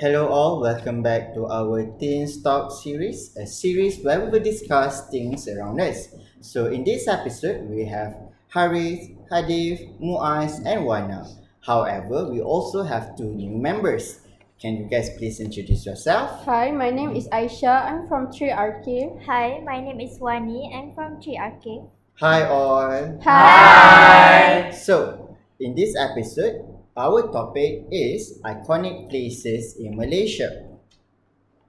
Hello all, welcome back to our Teens Talk series, a series where we will discuss things around us. So in this episode, we have Harith, Hadif, Muaz, and Wana. However, we also have two new members. Can you guys please introduce yourself? Hi, my name is Aisha. I'm from 3RK. Hi, my name is Wani. I'm from 3RK. Hi all. Hi. So, in this episode, our topic is iconic places in Malaysia.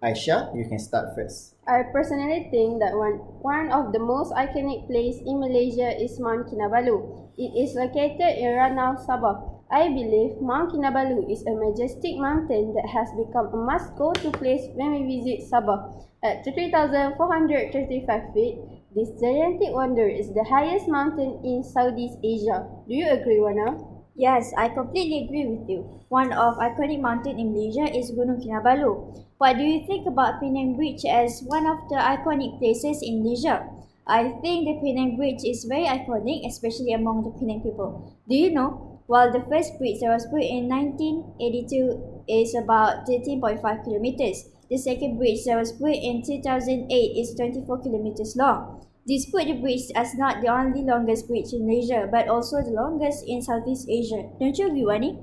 Aisha, you can start first. I personally think that one, one of the most iconic place in Malaysia is Mount Kinabalu. It is located in Ranau, Sabah. I believe Mount Kinabalu is a majestic mountain that has become a must-go-to place when we visit Sabah. At 3,435 feet, this gigantic wonder is the highest mountain in Southeast Asia. Do you agree, Wana? Yes, I completely agree with you. One of iconic mountain in Malaysia is Gunung Kinabalu. What do you think about Penang Bridge as one of the iconic places in Malaysia? I think the Penang Bridge is very iconic, especially among the Penang people. Do you know? While the first bridge that was built in 1982 is about 13.5 kilometers, the second bridge that was built in 2008 is 24 kilometers long. This the bridge as not the only longest bridge in Malaysia, but also the longest in Southeast Asia. Don't you agree, Wani?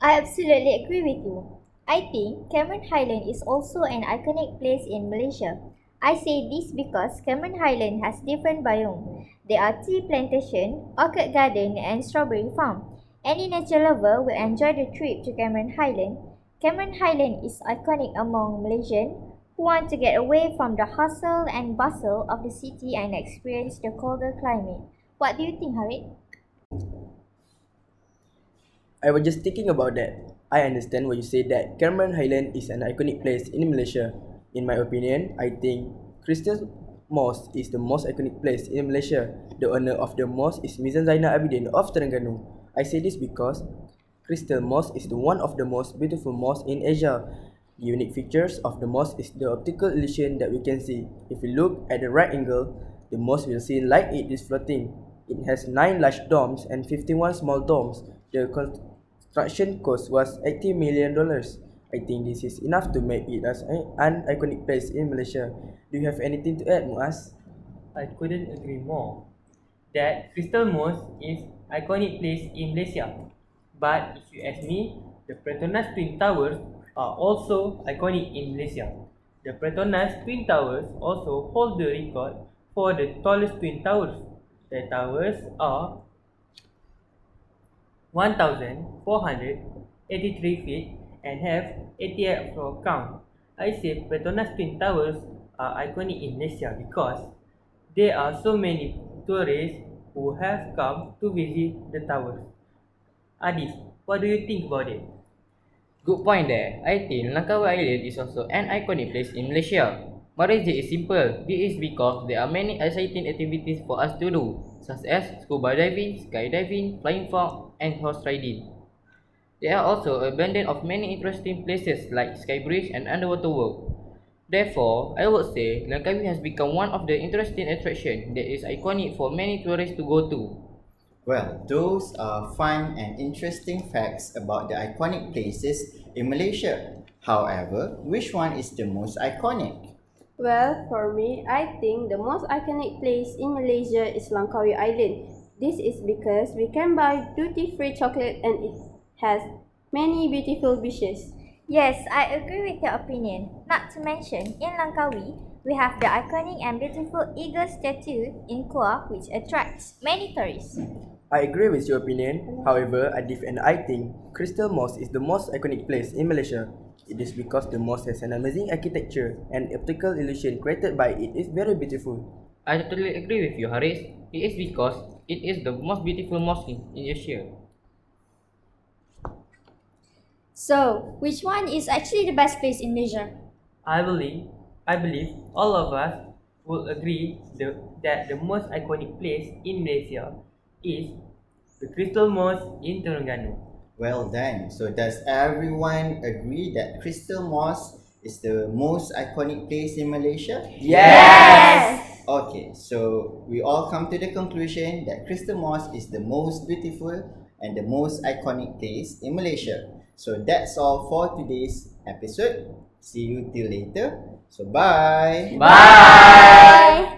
I absolutely agree with you. I think Cameron Highland is also an iconic place in Malaysia. I say this because Cameron Highland has different biomes. There are tea plantation, orchid garden and strawberry farm. Any nature lover will enjoy the trip to Cameron Highland. Cameron Highland is iconic among Malaysians who want to get away from the hustle and bustle of the city and experience the colder climate. What do you think, Harid? I was just thinking about that. I understand what you say that Cameron Highland is an iconic place in Malaysia. In my opinion, I think Crystal Mosque is the most iconic place in Malaysia. The owner of the mosque is Mizan Zainal Abidin of Terengganu. I say this because Crystal Mosque is the one of the most beautiful mosques in Asia. The unique features of the mosque is the optical illusion that we can see. If we look at the right angle, the mosque will seem like it is floating. It has 9 large domes and 51 small domes. The construction cost was 80 million dollars. I think this is enough to make it as an iconic place in Malaysia. Do you have anything to add, Muaz? I couldn't agree more. That Crystal Mosque is iconic place in Malaysia. But if you ask me, the Petronas Twin Towers are also iconic in Malaysia. The Petronas Twin Towers also hold the record for the tallest twin towers. The towers are 1,483 feet and have 88 floor count. I say Petronas Twin Towers are iconic in Malaysia because there are so many tourists who have come to visit the towers. Adif, what do you think about it? Good point there. I think Langkawi Island is also an iconic place in Malaysia. My reason is simple. This is because there are many exciting activities for us to do, such as scuba diving, skydiving, flying fox, and horse riding. There are also abundant of many interesting places like Skybridge and underwater world. Therefore, I would say Langkawi has become one of the interesting attractions that is iconic for many tourists to go to. Well, those are fun and interesting facts about the iconic places in Malaysia. However, which one is the most iconic? Well, for me, I think the most iconic place in Malaysia is Langkawi Island. This is because we can buy duty-free chocolate and it has many beautiful beaches. Yes, I agree with your opinion. Not to mention, in Langkawi, we have the iconic and beautiful eagle statue in Kuah which attracts many tourists. I agree with your opinion. However, I Adif and I think Crystal Mosque is the most iconic place in Malaysia. It is because the mosque has an amazing architecture and optical illusion created by it is very beautiful. I totally agree with you, Haris. It is because it is the most beautiful mosque in Asia. So, which one is actually the best place in Malaysia? I believe, I believe all of us will agree the, that the most iconic place in Malaysia is the Crystal Mosque in Terengganu. Well done. So does everyone agree that Crystal Mosque is the most iconic place in Malaysia? Yes! Okay, so we all come to the conclusion that Crystal Mosque is the most beautiful and the most iconic place in Malaysia. So that's all for today's episode. See you till later. So bye. Bye.